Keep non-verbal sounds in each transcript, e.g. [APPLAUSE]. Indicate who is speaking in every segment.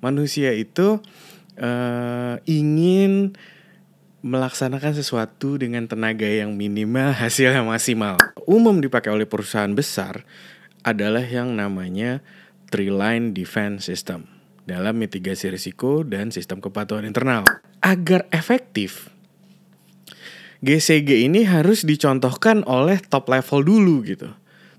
Speaker 1: manusia itu uh, ingin melaksanakan sesuatu dengan tenaga yang minimal, [LAUGHS] hasil yang maksimal. Umum dipakai oleh perusahaan besar adalah yang namanya three line defense system dalam mitigasi risiko dan sistem kepatuhan internal. Agar efektif, GCG ini harus dicontohkan oleh top level dulu gitu.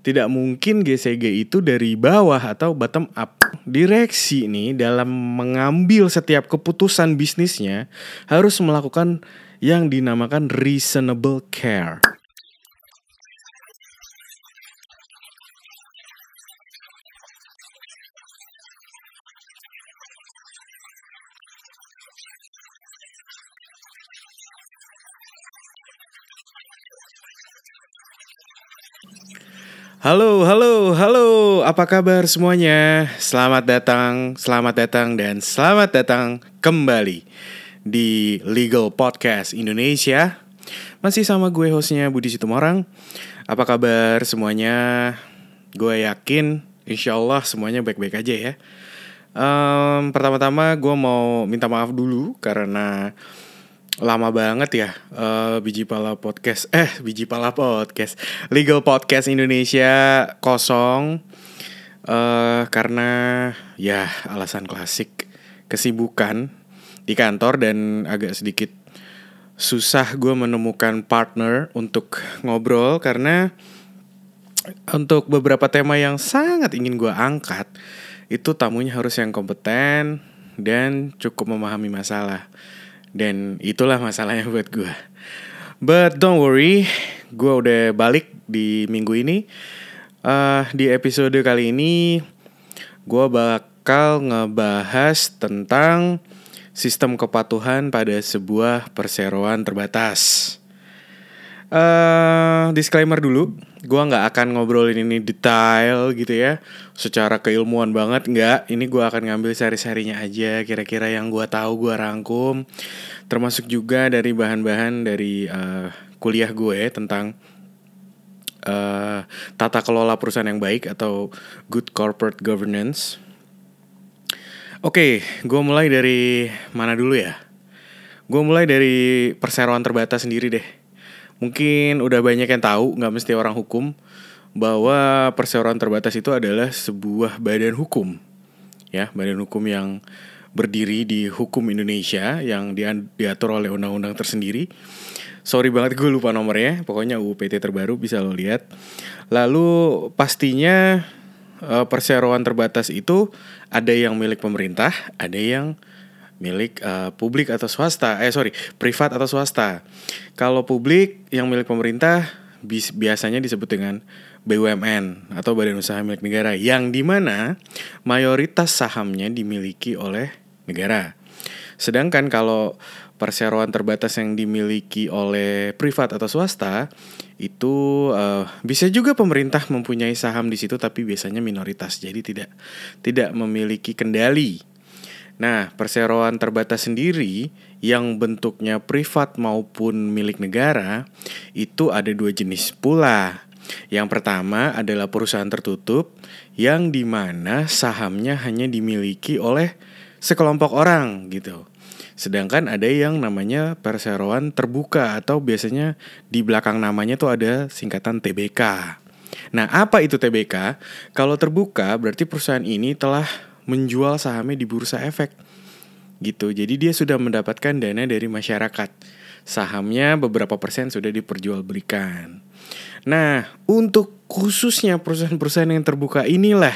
Speaker 1: Tidak mungkin GCG itu dari bawah atau bottom up. Direksi ini dalam mengambil setiap keputusan bisnisnya harus melakukan yang dinamakan reasonable care. Halo, halo, halo. Apa kabar semuanya? Selamat datang, selamat datang dan selamat datang kembali di Legal Podcast Indonesia. Masih sama gue hostnya Budi Situmorang. Apa kabar semuanya? Gue yakin insya Allah semuanya baik-baik aja ya. Um, Pertama-tama gue mau minta maaf dulu karena lama banget ya uh, biji pala podcast eh biji pala podcast legal podcast Indonesia kosong uh, karena ya alasan klasik kesibukan di kantor dan agak sedikit susah gue menemukan partner untuk ngobrol karena untuk beberapa tema yang sangat ingin gue angkat itu tamunya harus yang kompeten dan cukup memahami masalah dan itulah masalahnya buat gue. But don't worry, gue udah balik di minggu ini. Uh, di episode kali ini, gue bakal ngebahas tentang sistem kepatuhan pada sebuah perseroan terbatas. Uh, disclaimer dulu, gue nggak akan ngobrolin ini detail gitu ya, secara keilmuan banget nggak. Ini gue akan ngambil seri-serinya aja, kira-kira yang gue tahu gue rangkum, termasuk juga dari bahan-bahan dari uh, kuliah gue tentang uh, tata kelola perusahaan yang baik atau good corporate governance. Oke, okay, gue mulai dari mana dulu ya? Gue mulai dari perseroan terbatas sendiri deh mungkin udah banyak yang tahu nggak mesti orang hukum bahwa perseroan terbatas itu adalah sebuah badan hukum. Ya badan hukum yang berdiri di hukum Indonesia yang diatur oleh undang-undang tersendiri. Sorry banget gue lupa nomornya. Pokoknya UU PT terbaru bisa lo lihat. Lalu pastinya eh, perseroan terbatas itu ada yang milik pemerintah ada yang milik uh, publik atau swasta. Eh sorry, privat atau swasta. Kalau publik yang milik pemerintah bis, biasanya disebut dengan BUMN atau Badan Usaha Milik Negara yang di mana mayoritas sahamnya dimiliki oleh negara. Sedangkan kalau perseroan terbatas yang dimiliki oleh privat atau swasta itu uh, bisa juga pemerintah mempunyai saham di situ tapi biasanya minoritas jadi tidak tidak memiliki kendali Nah, perseroan terbatas sendiri yang bentuknya privat maupun milik negara itu ada dua jenis pula. Yang pertama adalah perusahaan tertutup yang di mana sahamnya hanya dimiliki oleh sekelompok orang gitu. Sedangkan ada yang namanya perseroan terbuka atau biasanya di belakang namanya tuh ada singkatan TBK. Nah, apa itu TBK? Kalau terbuka berarti perusahaan ini telah menjual sahamnya di bursa efek gitu. Jadi dia sudah mendapatkan dana dari masyarakat. Sahamnya beberapa persen sudah diperjualbelikan. Nah, untuk khususnya perusahaan-perusahaan yang terbuka inilah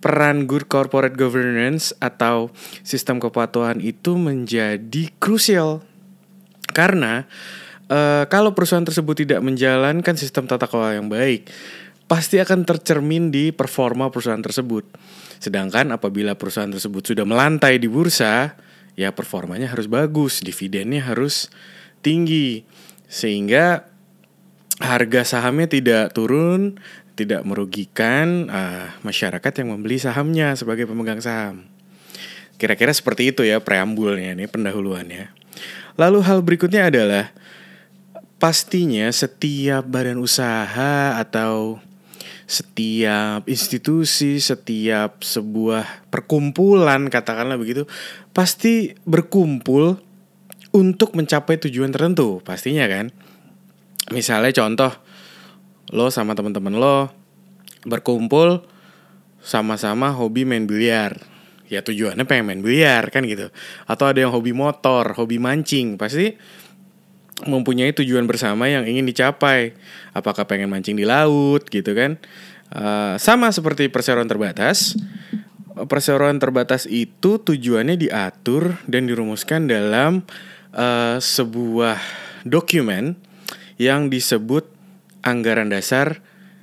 Speaker 1: peran good corporate governance atau sistem kepatuhan itu menjadi krusial. Karena uh, kalau perusahaan tersebut tidak menjalankan sistem tata kelola yang baik, pasti akan tercermin di performa perusahaan tersebut. Sedangkan apabila perusahaan tersebut sudah melantai di bursa, ya performanya harus bagus, dividennya harus tinggi. Sehingga harga sahamnya tidak turun, tidak merugikan uh, masyarakat yang membeli sahamnya sebagai pemegang saham. Kira-kira seperti itu ya preambulnya ini pendahuluannya. Lalu hal berikutnya adalah pastinya setiap badan usaha atau setiap institusi, setiap sebuah perkumpulan katakanlah begitu pasti berkumpul untuk mencapai tujuan tertentu, pastinya kan. Misalnya contoh lo sama teman-teman lo berkumpul sama-sama hobi main biliar. Ya tujuannya pengen main biliar kan gitu. Atau ada yang hobi motor, hobi mancing, pasti mempunyai tujuan bersama yang ingin dicapai. Apakah pengen mancing di laut gitu kan? Uh, sama seperti perseroan terbatas. Perseroan terbatas itu tujuannya diatur dan dirumuskan dalam uh, sebuah dokumen yang disebut anggaran dasar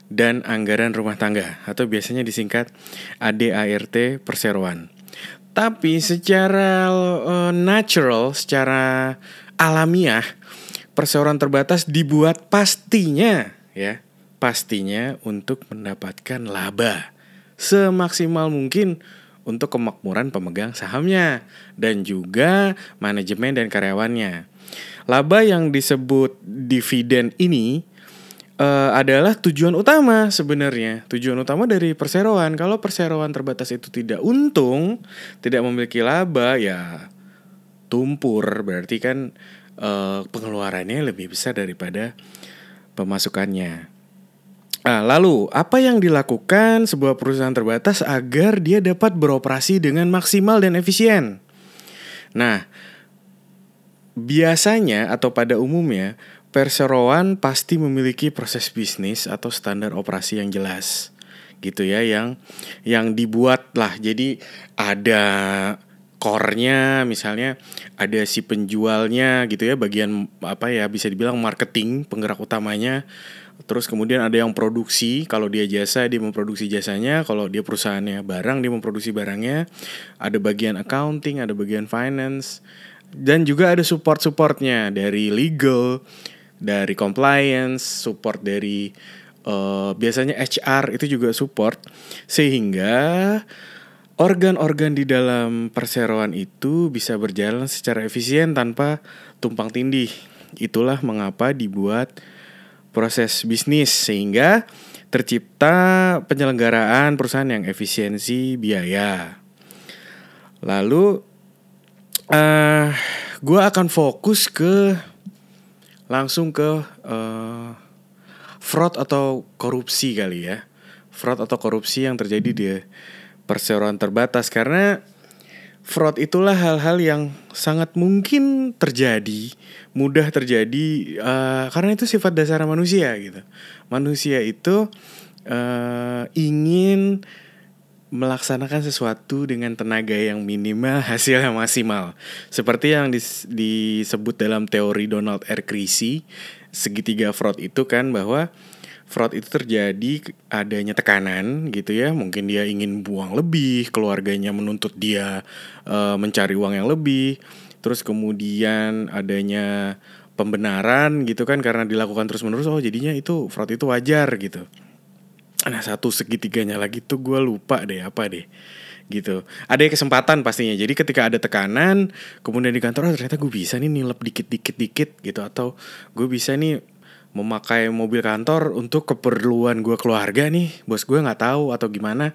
Speaker 1: dan anggaran rumah tangga atau biasanya disingkat ADART perseroan. Tapi secara uh, natural, secara alamiah perseroan terbatas dibuat pastinya ya, pastinya untuk mendapatkan laba semaksimal mungkin untuk kemakmuran pemegang sahamnya dan juga manajemen dan karyawannya. Laba yang disebut dividen ini uh, adalah tujuan utama sebenarnya. Tujuan utama dari perseroan. Kalau perseroan terbatas itu tidak untung, tidak memiliki laba, ya tumpur. Berarti kan uh, pengeluarannya lebih besar daripada pemasukannya. Nah, lalu apa yang dilakukan sebuah perusahaan terbatas agar dia dapat beroperasi dengan maksimal dan efisien? Nah, biasanya atau pada umumnya perseroan pasti memiliki proses bisnis atau standar operasi yang jelas gitu ya yang yang dibuat lah jadi ada core-nya misalnya ada si penjualnya gitu ya bagian apa ya bisa dibilang marketing penggerak utamanya. Terus kemudian ada yang produksi kalau dia jasa dia memproduksi jasanya kalau dia perusahaannya barang dia memproduksi barangnya. Ada bagian accounting ada bagian finance dan juga ada support supportnya dari legal dari compliance support dari uh, biasanya HR itu juga support. Sehingga Organ-organ di dalam perseroan itu bisa berjalan secara efisien tanpa tumpang tindih. Itulah mengapa dibuat proses bisnis sehingga tercipta penyelenggaraan perusahaan yang efisiensi biaya. Lalu, uh, gue akan fokus ke langsung ke uh, fraud atau korupsi kali ya, fraud atau korupsi yang terjadi di perseroan terbatas karena fraud itulah hal-hal yang sangat mungkin terjadi, mudah terjadi uh, karena itu sifat dasar manusia gitu. Manusia itu uh, ingin melaksanakan sesuatu dengan tenaga yang minimal, [LAUGHS] hasil yang maksimal. Seperti yang dis disebut dalam teori Donald R. Creasy, segitiga fraud itu kan bahwa fraud itu terjadi adanya tekanan gitu ya. Mungkin dia ingin buang lebih keluarganya menuntut dia uh, mencari uang yang lebih. Terus kemudian adanya pembenaran gitu kan karena dilakukan terus menerus oh jadinya itu fraud itu wajar gitu. Nah satu segitiganya lagi tuh gue lupa deh apa deh gitu. Ada kesempatan pastinya. Jadi ketika ada tekanan kemudian di kantor oh, ternyata gue bisa nih nilep dikit dikit dikit gitu. Atau gue bisa nih memakai mobil kantor untuk keperluan gue keluarga nih. Bos gue nggak tahu atau gimana.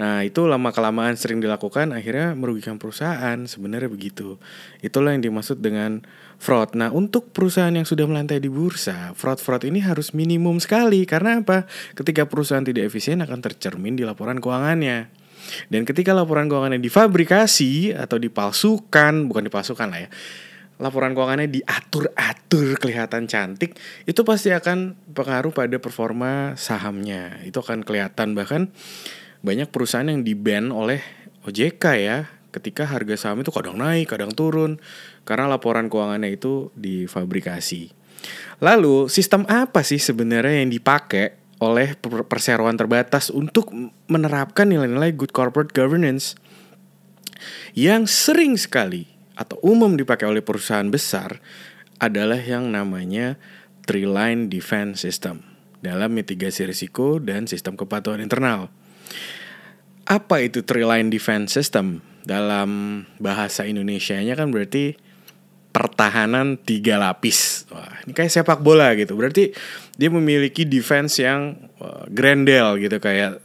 Speaker 1: Nah itu lama kelamaan sering dilakukan akhirnya merugikan perusahaan. Sebenarnya begitu. Itulah yang dimaksud dengan fraud. Nah untuk perusahaan yang sudah melantai di bursa fraud fraud ini harus minimum sekali. Karena apa? Ketika perusahaan tidak efisien akan tercermin di laporan keuangannya. Dan ketika laporan keuangannya difabrikasi atau dipalsukan bukan dipalsukan lah ya laporan keuangannya diatur-atur kelihatan cantik, itu pasti akan pengaruh pada performa sahamnya. Itu akan kelihatan bahkan banyak perusahaan yang di-ban oleh OJK ya, ketika harga saham itu kadang naik, kadang turun karena laporan keuangannya itu difabrikasi. Lalu, sistem apa sih sebenarnya yang dipakai oleh perseroan terbatas untuk menerapkan nilai-nilai good corporate governance yang sering sekali atau umum dipakai oleh perusahaan besar adalah yang namanya three line defense system dalam mitigasi risiko dan sistem kepatuhan internal. Apa itu three line defense system? Dalam bahasa Indonesia-nya kan berarti pertahanan tiga lapis. Wah, ini kayak sepak bola gitu. Berarti dia memiliki defense yang uh, grandel gitu kayak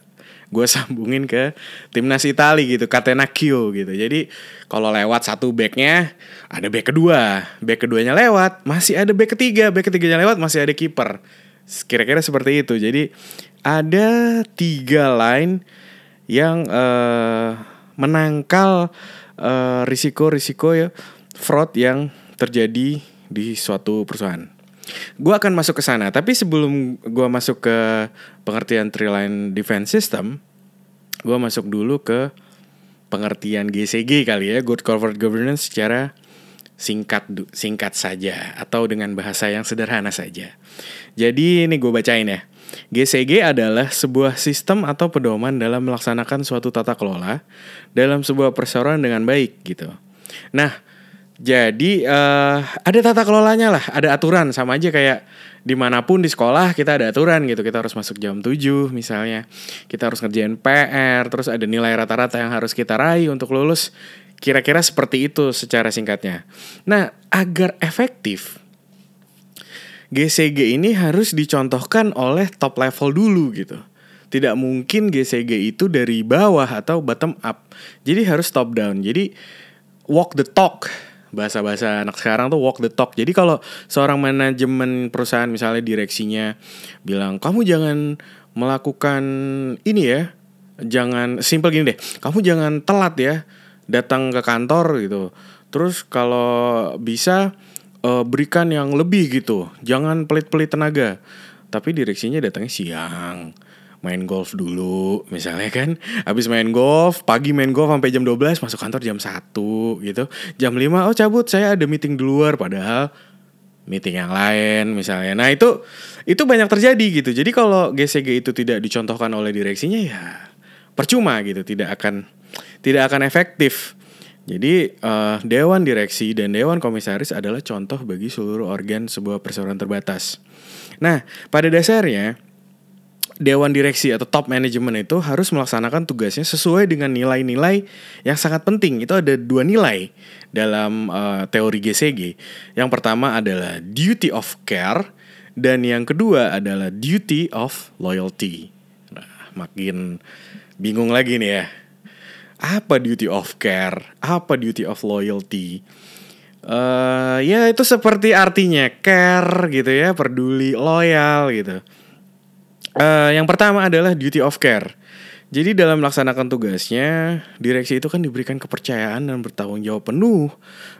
Speaker 1: gue sambungin ke timnas Itali gitu, Catenaccio gitu. Jadi kalau lewat satu backnya ada back kedua, back keduanya lewat masih ada back ketiga, back ketiganya lewat masih ada kiper. Kira-kira seperti itu. Jadi ada tiga line yang uh, menangkal uh, risiko-risiko ya fraud yang terjadi di suatu perusahaan. Gue akan masuk ke sana, tapi sebelum gue masuk ke pengertian three line defense system, gue masuk dulu ke pengertian GCG kali ya, good corporate governance secara singkat singkat saja atau dengan bahasa yang sederhana saja. Jadi ini gue bacain ya. GCG adalah sebuah sistem atau pedoman dalam melaksanakan suatu tata kelola dalam sebuah perseroan dengan baik gitu. Nah, jadi uh, ada tata kelolanya lah, ada aturan sama aja kayak di mana pun di sekolah kita ada aturan gitu kita harus masuk jam 7 misalnya kita harus ngerjain PR terus ada nilai rata-rata yang harus kita raih untuk lulus kira-kira seperti itu secara singkatnya nah agar efektif GCG ini harus dicontohkan oleh top level dulu gitu. Tidak mungkin GCG itu dari bawah atau bottom up. Jadi harus top down. Jadi walk the talk. Bahasa-bahasa anak sekarang tuh walk the talk. Jadi kalau seorang manajemen perusahaan misalnya direksinya bilang, "Kamu jangan melakukan ini ya. Jangan simple gini deh. Kamu jangan telat ya datang ke kantor gitu." Terus kalau bisa uh, berikan yang lebih gitu. Jangan pelit-pelit tenaga. Tapi direksinya datangnya siang. Main golf dulu misalnya kan. Habis main golf, pagi main golf sampai jam 12, masuk kantor jam 1 gitu. Jam 5, oh cabut saya ada meeting di luar padahal meeting yang lain misalnya. Nah, itu itu banyak terjadi gitu. Jadi kalau GCG itu tidak dicontohkan oleh direksinya ya percuma gitu, tidak akan tidak akan efektif. Jadi uh, dewan direksi dan dewan komisaris adalah contoh bagi seluruh organ sebuah perseroan terbatas. Nah, pada dasarnya dewan direksi atau top management itu harus melaksanakan tugasnya sesuai dengan nilai-nilai yang sangat penting. Itu ada dua nilai dalam uh, teori GCG. Yang pertama adalah duty of care dan yang kedua adalah duty of loyalty. Nah, makin bingung lagi nih ya apa duty of care, apa duty of loyalty. Uh, ya itu seperti artinya care gitu ya, peduli, loyal gitu. Uh, yang pertama adalah duty of care. Jadi dalam melaksanakan tugasnya, direksi itu kan diberikan kepercayaan dan bertanggung jawab penuh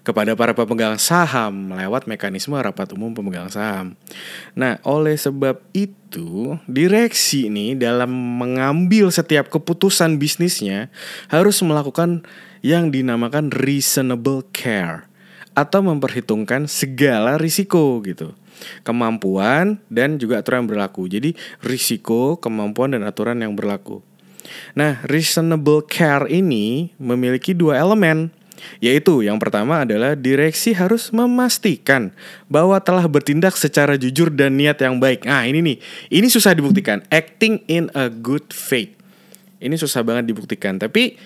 Speaker 1: kepada para pemegang saham lewat mekanisme rapat umum pemegang saham. Nah, oleh sebab itu, direksi ini dalam mengambil setiap keputusan bisnisnya harus melakukan yang dinamakan reasonable care atau memperhitungkan segala risiko gitu kemampuan dan juga aturan yang berlaku. Jadi risiko, kemampuan dan aturan yang berlaku. Nah, reasonable care ini memiliki dua elemen, yaitu yang pertama adalah direksi harus memastikan bahwa telah bertindak secara jujur dan niat yang baik. Nah, ini nih, ini susah dibuktikan. Acting in a good faith. Ini susah banget dibuktikan, tapi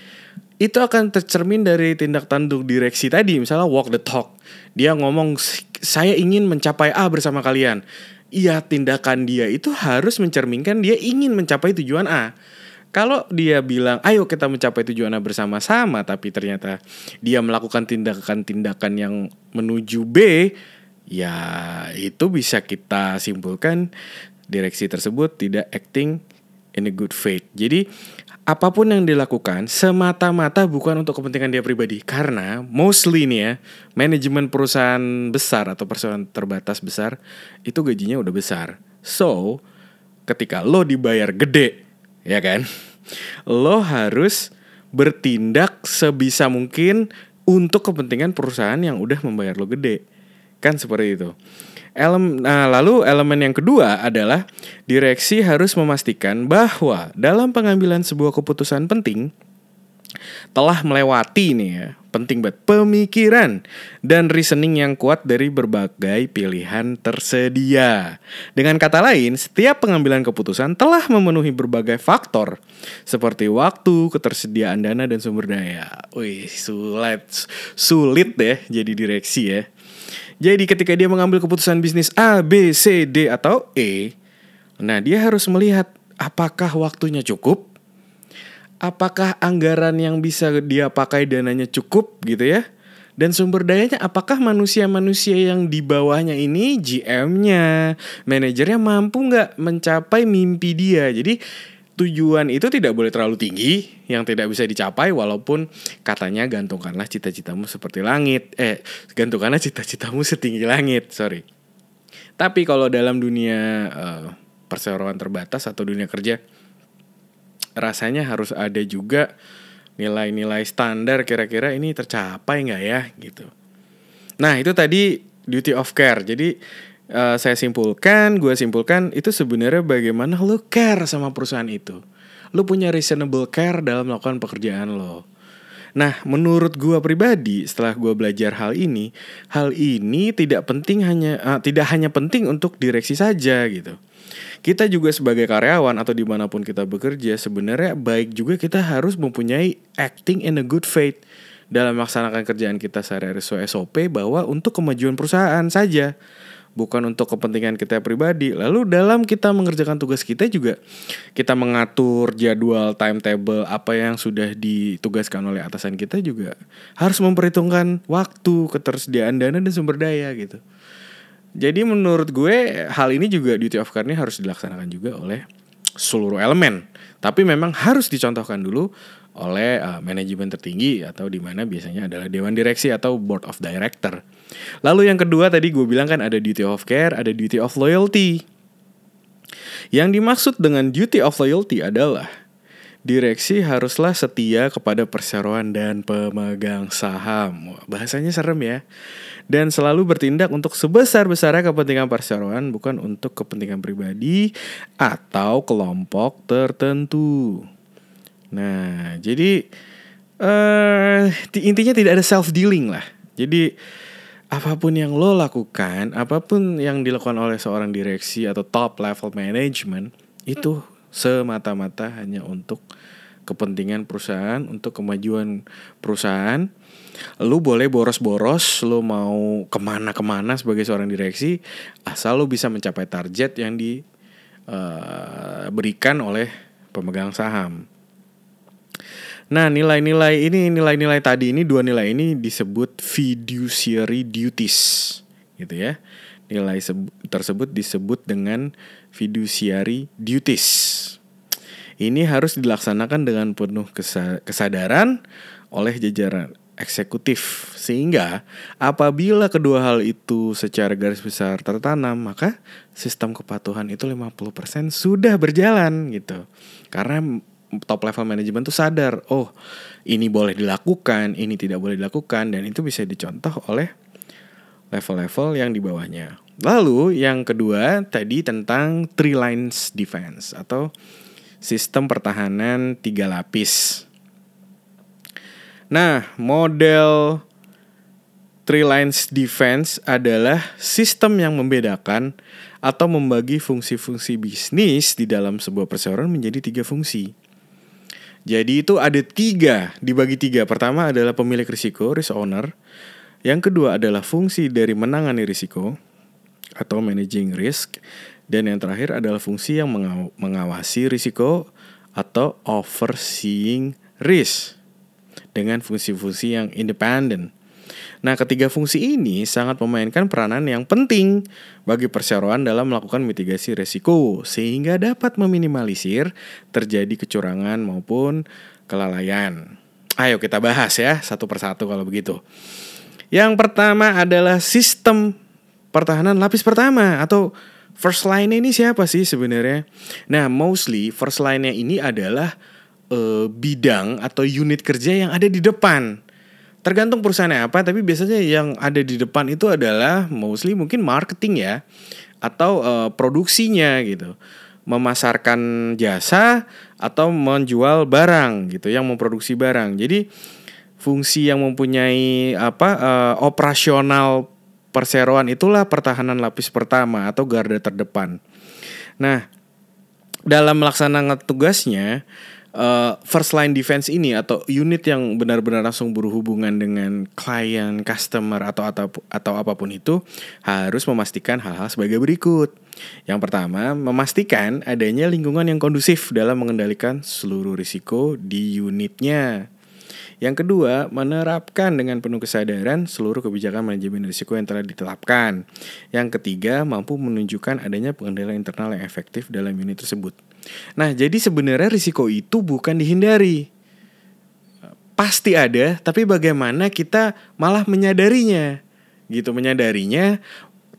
Speaker 1: itu akan tercermin dari tindak tanduk direksi tadi, misalnya walk the talk. Dia ngomong saya ingin mencapai A bersama kalian. Iya, tindakan dia itu harus mencerminkan dia ingin mencapai tujuan A. Kalau dia bilang, ayo kita mencapai tujuan bersama-sama, tapi ternyata dia melakukan tindakan-tindakan yang menuju B, ya itu bisa kita simpulkan direksi tersebut tidak acting in a good faith. Jadi apa pun yang dilakukan semata-mata bukan untuk kepentingan dia pribadi karena mostly nih ya manajemen perusahaan besar atau perusahaan terbatas besar itu gajinya udah besar. So, ketika lo dibayar gede ya kan? [LAUGHS] Lo harus bertindak sebisa mungkin untuk kepentingan perusahaan yang udah membayar lo gede. Kan seperti itu. Elem, nah, lalu elemen yang kedua adalah direksi harus memastikan bahwa dalam pengambilan sebuah keputusan penting telah melewati nih ya, penting banget pemikiran dan reasoning yang kuat dari berbagai pilihan tersedia. Dengan kata lain, setiap pengambilan keputusan telah memenuhi berbagai faktor seperti waktu, ketersediaan dana dan sumber daya. Wih, sulit sulit deh jadi direksi ya. Jadi ketika dia mengambil keputusan bisnis A, B, C, D atau E, nah dia harus melihat apakah waktunya cukup, apakah anggaran yang bisa dia pakai dananya cukup gitu ya. Dan sumber dayanya apakah manusia-manusia yang di bawahnya ini GM-nya, manajernya mampu nggak mencapai mimpi dia. Jadi tujuan itu tidak boleh terlalu tinggi yang tidak bisa dicapai walaupun katanya gantungkanlah cita-citamu seperti langit. Eh gantungkanlah cita-citamu setinggi langit sorry. Tapi kalau dalam dunia uh, perseroan terbatas atau dunia kerja rasanya harus ada juga nilai-nilai standar kira-kira ini tercapai nggak ya gitu. Nah itu tadi duty of care. Jadi uh, saya simpulkan, gue simpulkan itu sebenarnya bagaimana lo care sama perusahaan itu. Lo punya reasonable care dalam melakukan pekerjaan lo. Nah, menurut gue pribadi, setelah gue belajar hal ini, hal ini tidak penting hanya uh, tidak hanya penting untuk direksi saja gitu. Kita juga sebagai karyawan atau di mana pun kita bekerja, sebenarnya baik juga kita harus mempunyai acting in a good faith dalam melaksanakan kerjaan kita sehari-hari sesuai SOP bahwa untuk kemajuan perusahaan saja bukan untuk kepentingan kita pribadi. Lalu dalam kita mengerjakan tugas kita juga kita mengatur jadwal timetable apa yang sudah ditugaskan oleh atasan kita juga harus memperhitungkan waktu, ketersediaan dana dan sumber daya gitu. Jadi menurut gue hal ini juga duty of care ini harus dilaksanakan juga oleh seluruh elemen. Tapi memang harus dicontohkan dulu oleh uh, manajemen tertinggi atau di mana biasanya adalah dewan direksi atau board of director. Lalu yang kedua tadi gue bilang kan ada duty of care, ada duty of loyalty. Yang dimaksud dengan duty of loyalty adalah direksi haruslah setia kepada perseroan dan pemegang saham. bahasanya serem ya. Dan selalu bertindak untuk sebesar-besarnya kepentingan perseroan bukan untuk kepentingan pribadi atau kelompok tertentu. Nah, jadi uh, intinya tidak ada self dealing lah. Jadi apa pun yang lo lakukan, apa pun yang dilakukan oleh seorang direksi atau top level management itu semata-mata hanya untuk kepentingan perusahaan, untuk kemajuan perusahaan. Lu boleh boros-boros, lu mau ke mana-kemana sebagai seorang direksi, asal lu bisa mencapai target yang diberikan uh, oleh pemegang saham. Nah, nilai-nilai ini, nilai-nilai tadi ini, dua nilai ini disebut fiduciary duties, gitu ya. Nilai tersebut disebut dengan fiduciary duties. Ini harus dilaksanakan dengan penuh kesadaran oleh jajaran eksekutif sehingga apabila kedua hal itu secara garis besar tertanam maka sistem kepatuhan itu 50% sudah berjalan gitu. Karena top level manajemen tuh sadar, oh ini boleh dilakukan, ini tidak boleh dilakukan, dan itu bisa dicontoh oleh level-level yang di bawahnya. Lalu yang kedua tadi tentang three lines defense atau sistem pertahanan tiga lapis. Nah, model three lines defense adalah sistem yang membedakan atau membagi fungsi-fungsi bisnis di dalam sebuah perseroan menjadi tiga fungsi. Jadi itu ada tiga, dibagi tiga. Pertama adalah pemilik risiko, risk owner. Yang kedua adalah fungsi dari menangani risiko atau managing risk. Dan yang terakhir adalah fungsi yang mengaw mengawasi risiko atau overseeing risk dengan fungsi-fungsi yang independen. Nah, ketiga fungsi ini sangat memainkan peranan yang penting bagi perseroan dalam melakukan mitigasi resiko sehingga dapat meminimalisir terjadi kecurangan maupun kelalaian. Ayo kita bahas ya satu persatu kalau begitu. Yang pertama adalah sistem pertahanan lapis pertama atau first line ini siapa sih sebenarnya? Nah, mostly first line-nya ini adalah uh, bidang atau unit kerja yang ada di depan tergantung perusahaannya apa tapi biasanya yang ada di depan itu adalah mostly mungkin marketing ya atau uh, produksinya gitu. Memasarkan jasa atau menjual barang gitu yang memproduksi barang. Jadi fungsi yang mempunyai apa uh, operasional perseroan itulah pertahanan lapis pertama atau garda terdepan. Nah dalam melaksanakan tugasnya uh, first line defense ini atau unit yang benar-benar langsung berhubungan dengan klien, customer atau atau atau apa pun itu harus memastikan hal-hal sebagai berikut. Yang pertama, memastikan adanya lingkungan yang kondusif dalam mengendalikan seluruh risiko di unitnya. Yang kedua, menerapkan dengan penuh kesadaran seluruh kebijakan manajemen risiko yang telah ditetapkan. Yang ketiga, mampu menunjukkan adanya pengendalian internal yang efektif dalam unit tersebut. Nah, jadi sebenarnya risiko itu bukan dihindari. Pasti ada, tapi bagaimana kita malah menyadarinya. Gitu, menyadarinya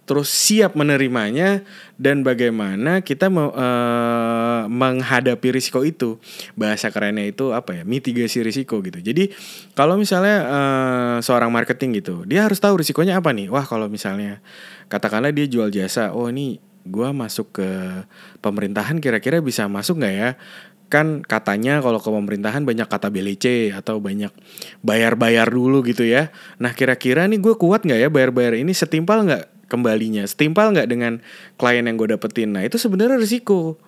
Speaker 1: terus siap menerimanya dan bagaimana kita me, uh, menghadapi risiko itu? Bahasa kerennya itu apa ya? Mitigasi risiko gitu. Jadi kalau misalnya uh, seorang marketing gitu dia harus tahu risikonya apa nih? Wah kalau misalnya katakanlah dia jual jasa oh ini gue masuk ke pemerintahan kira-kira bisa masuk nggak ya? Kan katanya kalau ke pemerintahan banyak kata BLC atau banyak bayar-bayar dulu gitu ya. Nah kira-kira nih gue kuat nggak ya bayar-bayar ini? Setimpal nggak kembalinya. Setimpal nggak dengan klien yang gue dapetin. Nah itu sebenarnya risiko.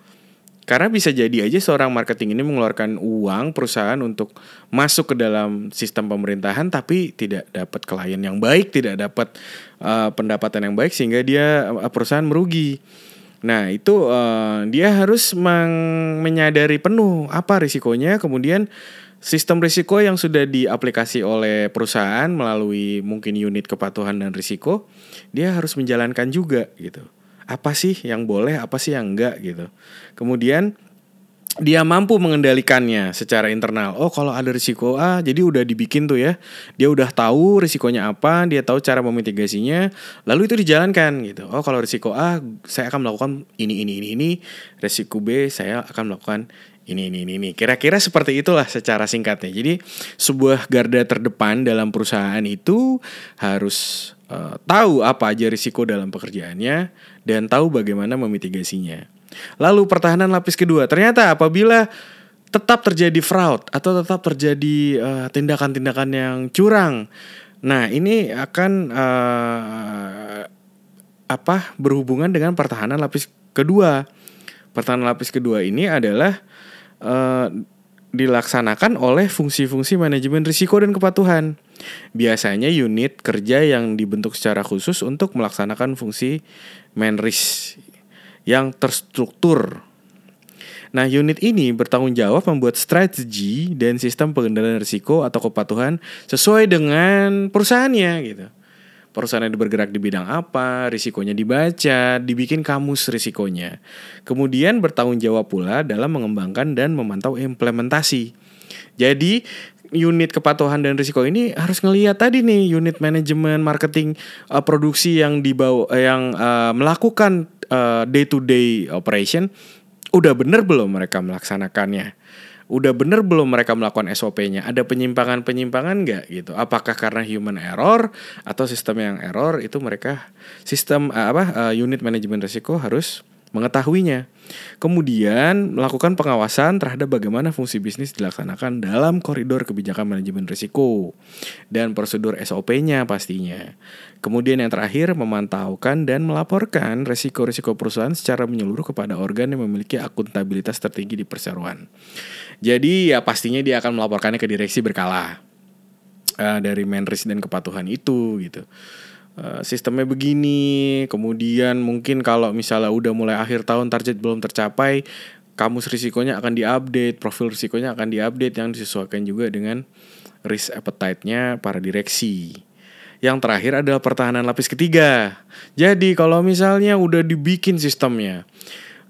Speaker 1: Karena bisa jadi aja seorang marketing ini mengeluarkan uang perusahaan untuk masuk ke dalam sistem pemerintahan tapi tidak dapat klien yang baik, tidak dapat uh, pendapatan yang baik sehingga dia uh, perusahaan merugi. Nah, itu uh, dia harus menyadari penuh apa risikonya kemudian Sistem risiko yang sudah diaplikasi oleh perusahaan melalui mungkin unit kepatuhan dan risiko, dia harus menjalankan juga gitu. Apa sih yang boleh, apa sih yang enggak gitu. Kemudian dia mampu mengendalikannya secara internal. Oh, kalau ada risiko A, jadi udah dibikin tuh ya. Dia udah tahu risikonya apa, dia tahu cara memitigasinya, lalu itu dijalankan gitu. Oh, kalau risiko A, saya akan melakukan ini ini ini ini. Risiko B, saya akan melakukan ini ini ini kira-kira seperti itulah secara singkatnya jadi sebuah garda terdepan dalam perusahaan itu harus uh, tahu apa aja risiko dalam pekerjaannya dan tahu bagaimana memitigasinya lalu pertahanan lapis kedua ternyata apabila tetap terjadi fraud atau tetap terjadi tindakan tindakan-tindakan yang curang nah ini akan uh, apa berhubungan dengan pertahanan lapis kedua pertahanan lapis kedua ini adalah uh, dilaksanakan oleh fungsi-fungsi manajemen risiko dan kepatuhan. Biasanya unit kerja yang dibentuk secara khusus untuk melaksanakan fungsi manris yang terstruktur. Nah, unit ini bertanggung jawab membuat strategi dan sistem pengendalian risiko atau kepatuhan sesuai dengan perusahaannya gitu perusahaan yang bergerak di bidang apa, risikonya dibaca, dibikin kamus risikonya. Kemudian bertanggung jawab pula dalam mengembangkan dan memantau implementasi. Jadi unit kepatuhan dan risiko ini harus ngelihat tadi nih unit manajemen marketing uh, produksi yang dibawa uh, yang uh, melakukan day to day operation udah bener belum mereka melaksanakannya udah bener belum mereka melakukan SOP-nya? Ada penyimpangan-penyimpangan nggak gitu? Apakah karena human error atau sistem yang error itu mereka sistem uh, apa uh, unit manajemen risiko harus mengetahuinya. Kemudian melakukan pengawasan terhadap bagaimana fungsi bisnis dilaksanakan dalam koridor kebijakan manajemen risiko dan prosedur SOP-nya pastinya. Kemudian yang terakhir memantaukan dan melaporkan risiko-risiko perusahaan secara menyeluruh kepada organ yang memiliki akuntabilitas tertinggi di perseroan. Jadi ya pastinya dia akan melaporkannya ke direksi berkala uh, dari Menris dan kepatuhan itu gitu. Eh, sistemnya begini kemudian mungkin kalau misalnya udah mulai akhir tahun target belum tercapai kamus risikonya akan diupdate profil risikonya akan diupdate yang disesuaikan juga dengan risk appetite-nya para direksi. Yang terakhir adalah pertahanan lapis ketiga. Jadi kalau misalnya udah dibikin sistemnya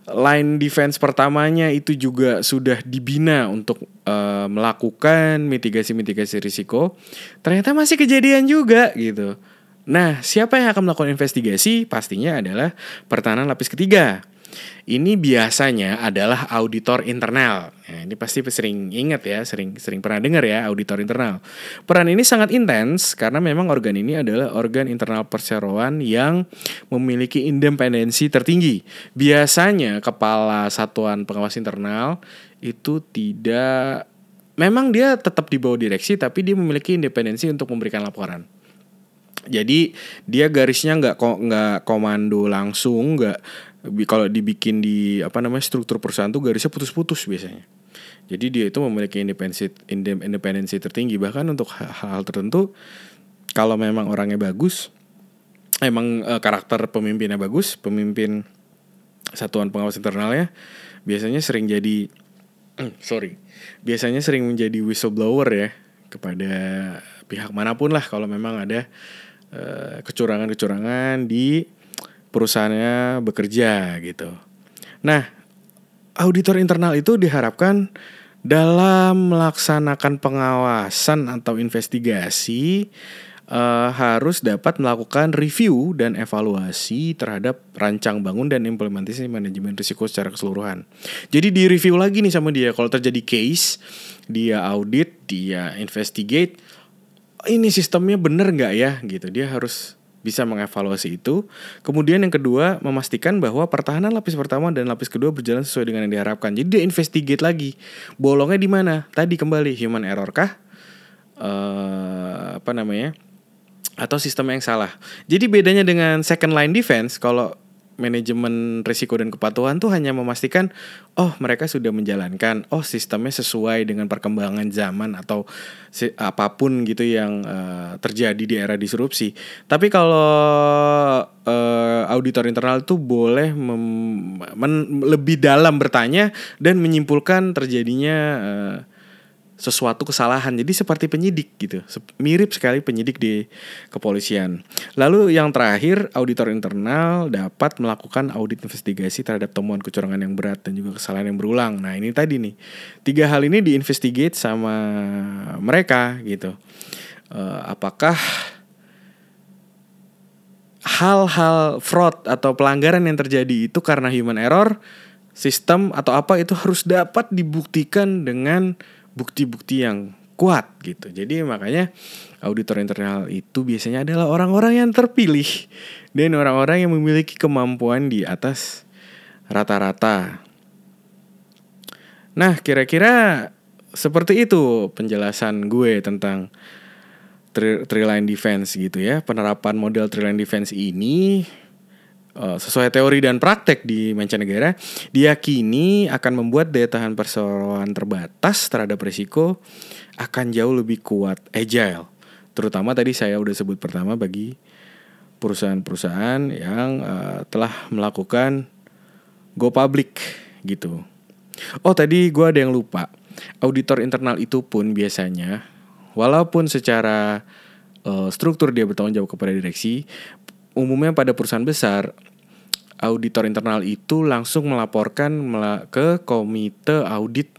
Speaker 1: line defense pertamanya itu juga sudah dibina untuk uh, melakukan mitigasi-mitigasi risiko ternyata masih kejadian juga gitu Nah, siapa yang akan melakukan investigasi? Pastinya adalah pertahanan lapis ketiga. Ini biasanya adalah auditor internal. Nah, ini pasti sering ingat ya, sering sering pernah dengar ya auditor internal. Peran ini sangat intens karena memang organ ini adalah organ internal perseroan yang memiliki independensi tertinggi. Biasanya kepala satuan pengawas internal itu tidak memang dia tetap di bawah direksi tapi dia memiliki independensi untuk memberikan laporan. Jadi dia garisnya nggak nggak komando langsung, nggak kalau dibikin di apa namanya struktur perusahaan tuh garisnya putus-putus biasanya. Jadi dia itu memiliki independensi independensi tertinggi bahkan untuk hal-hal tertentu kalau memang orangnya bagus, emang uh, karakter pemimpinnya bagus, pemimpin satuan pengawas internalnya biasanya sering jadi [CLEARS THROAT] sorry, biasanya sering menjadi whistleblower ya kepada pihak mana pun lah kalau memang ada kecurangan-kecurangan di perusahaannya bekerja gitu. Nah, auditor internal itu diharapkan dalam melaksanakan pengawasan atau investigasi uh, harus dapat melakukan review dan evaluasi terhadap rancang bangun dan implementasi manajemen risiko secara keseluruhan. Jadi di review lagi nih sama dia kalau terjadi case, dia audit, dia investigate, ini sistemnya bener nggak ya gitu. Dia harus bisa mengevaluasi itu. Kemudian yang kedua, memastikan bahwa pertahanan lapis pertama dan lapis kedua berjalan sesuai dengan yang diharapkan. Jadi dia investigate lagi. Bolongnya di mana? Tadi kembali human error kah? Uh, apa namanya? Atau sistem yang salah. Jadi bedanya dengan second line defense kalau manajemen risiko dan kepatuhan tuh hanya memastikan oh mereka sudah menjalankan oh sistemnya sesuai dengan perkembangan zaman atau si, apa pun gitu yang uh, terjadi di era disrupsi. Tapi kalau uh, auditor internal itu boleh mem, men, lebih dalam bertanya dan menyimpulkan terjadinya uh, sesuatu kesalahan. Jadi seperti penyidik gitu. Mirip sekali penyidik di kepolisian. Lalu yang terakhir, auditor internal dapat melakukan audit investigasi terhadap temuan kecurangan yang berat dan juga kesalahan yang berulang. Nah, ini tadi nih. Tiga hal ini diinvestigate sama mereka gitu. Uh, apakah hal-hal fraud atau pelanggaran yang terjadi itu karena human error, sistem atau apa itu harus dapat dibuktikan dengan bukti-bukti yang kuat gitu. Jadi makanya auditor internal itu biasanya adalah orang-orang yang terpilih dan orang-orang yang memiliki kemampuan di atas rata-rata. Nah, kira-kira seperti itu penjelasan gue tentang three line defense gitu ya. Penerapan model three defense ini sesuai teori dan praktek di mancanegara diyakini akan membuat daya tahan perseroan terbatas terhadap risiko akan jauh lebih kuat agile. Terutama tadi saya udah sebut pertama bagi perusahaan-perusahaan yang uh, telah melakukan go public gitu. Oh tadi gue ada yang lupa. Auditor internal itu pun biasanya walaupun secara uh, struktur dia bertanggung jawab kepada direksi umumnya pada perusahaan besar auditor internal itu langsung melaporkan ke komite audit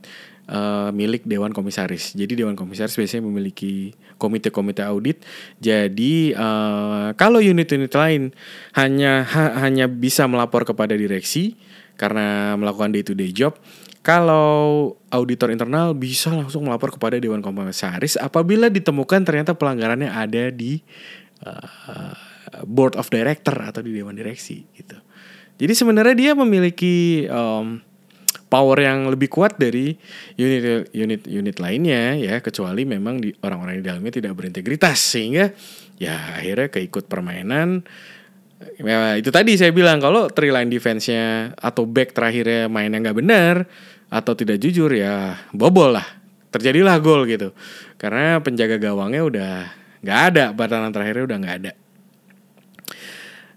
Speaker 1: uh, milik dewan komisaris. Jadi dewan komisaris biasanya memiliki komite-komite audit. Jadi uh, kalau unit-unit lain hanya ha, hanya bisa melapor kepada direksi karena melakukan day to day job. Kalau auditor internal bisa langsung melapor kepada dewan komisaris apabila ditemukan ternyata pelanggarannya ada di uh, board of director atau di dewan direksi gitu. Jadi sebenarnya dia memiliki um, power yang lebih kuat dari unit unit lainnya ya. Kecuali memang orang-orang di dalamnya tidak berintegritas sehingga ya akhirnya keikut permainan. Ya, itu tadi saya bilang kalau three line defense-nya atau back terakhirnya mainnya nggak benar atau tidak jujur ya bobol lah. Terjadilah gol gitu. Karena penjaga gawangnya udah nggak ada batalan terakhirnya udah nggak ada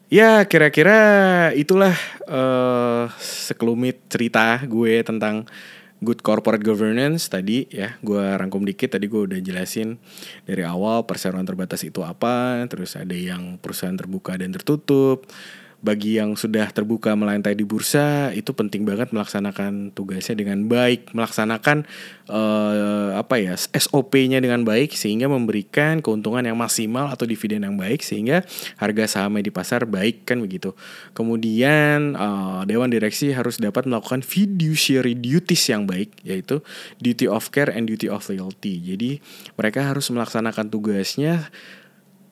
Speaker 1: Ya kira-kira itulah uh, sekelumit cerita gue tentang good corporate governance tadi ya. Gue rangkum dikit tadi gue udah jelasin dari awal perseroan terbatas itu apa terus ada yang perusahaan terbuka dan tertutup bagi yang sudah terbuka melantai di bursa itu penting banget melaksanakan tugasnya dengan baik, melaksanakan uh, apa ya SOP-nya dengan baik sehingga memberikan keuntungan yang maksimal atau dividen yang baik sehingga harga sahamnya di pasar baik kan begitu. Kemudian uh, dewan direksi harus dapat melakukan fiduciary duties yang baik yaitu duty of care and duty of loyalty. Jadi mereka harus melaksanakan tugasnya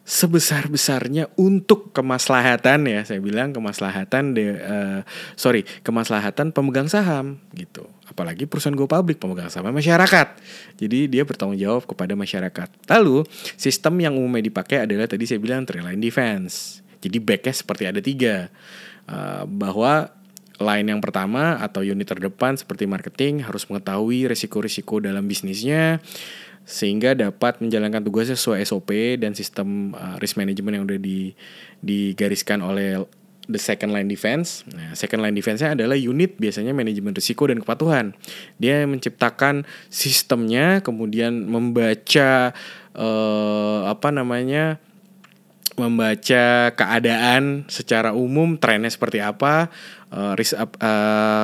Speaker 1: sebesar-besarnya untuk kemaslahatan ya. Saya bilang kemaslahatan de uh, sorry kemaslahatan pemegang saham gitu. Apalagi perusahaan go public pemegang saham masyarakat. Jadi dia bertanggung jawab kepada masyarakat. Lalu sistem yang umumnya dipakai adalah tadi saya bilang three line defense. Jadi backnya seperti ada tiga. Uh, bahwa line yang pertama atau unit terdepan seperti marketing harus mengetahui risiko-risiko dalam bisnisnya sehingga dapat menjalankan tugasnya sesuai SOP dan sistem uh, risk management yang udah di, digariskan oleh the second line defense. Nah, second line defense-nya adalah unit biasanya manajemen risiko dan kepatuhan. Dia menciptakan sistemnya, kemudian membaca uh, apa namanya membaca keadaan secara umum trennya seperti apa uh, ris uh,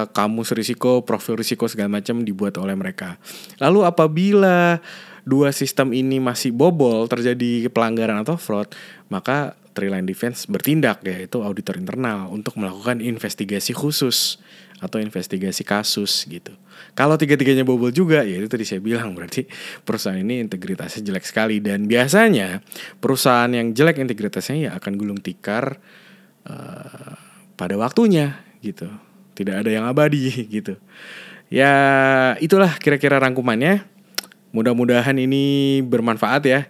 Speaker 1: kamus risiko profil risiko segala macam dibuat oleh mereka lalu apabila dua sistem ini masih bobol terjadi pelanggaran atau fraud maka Triline Defense bertindak yaitu auditor internal untuk melakukan investigasi khusus atau investigasi kasus gitu. Kalau tiga-tiganya bobol juga ya itu tadi saya bilang berarti perusahaan ini integritasnya jelek sekali dan biasanya perusahaan yang jelek integritasnya ya akan gulung tikar uh, pada waktunya gitu. Tidak ada yang abadi [LAUGHS] gitu. Ya itulah kira-kira rangkumannya. Mudah-mudahan ini bermanfaat ya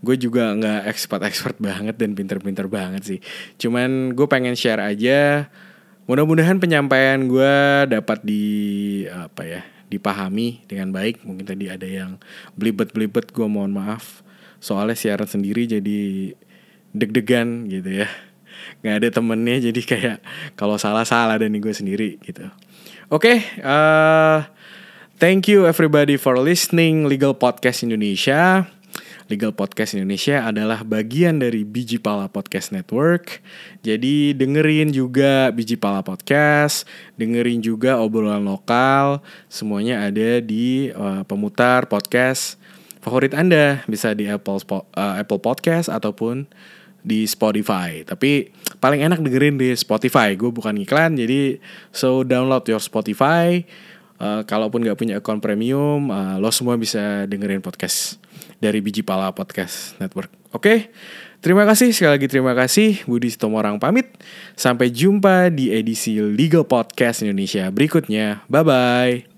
Speaker 1: gue juga nggak expert-expert banget dan pinter-pinter banget sih. Cuman gue pengen share aja. Mudah-mudahan penyampaian gue dapat di apa ya dipahami dengan baik. Mungkin tadi ada yang belibet-belibet gue mohon maaf. Soalnya siaran sendiri jadi deg-degan gitu ya. Nggak ada temennya jadi kayak kalau salah-salah dan gue sendiri gitu. Oke, okay, uh, thank you everybody for listening Legal Podcast Indonesia. Legal Podcast Indonesia adalah bagian dari Biji Pala Podcast Network. Jadi dengerin juga Biji Pala Podcast, dengerin juga obrolan lokal, semuanya ada di uh, pemutar podcast favorit Anda, bisa di Apple uh, Apple Podcast ataupun di Spotify. Tapi paling enak dengerin di Spotify. Gue bukan iklan, jadi so download your Spotify. Uh, kalaupun gak punya account premium, uh, lo semua bisa dengerin podcast dari Biji Pala Podcast Network. Oke, terima kasih sekali lagi terima kasih Budi Sitomorang pamit. Sampai jumpa di edisi Legal Podcast Indonesia berikutnya. Bye bye.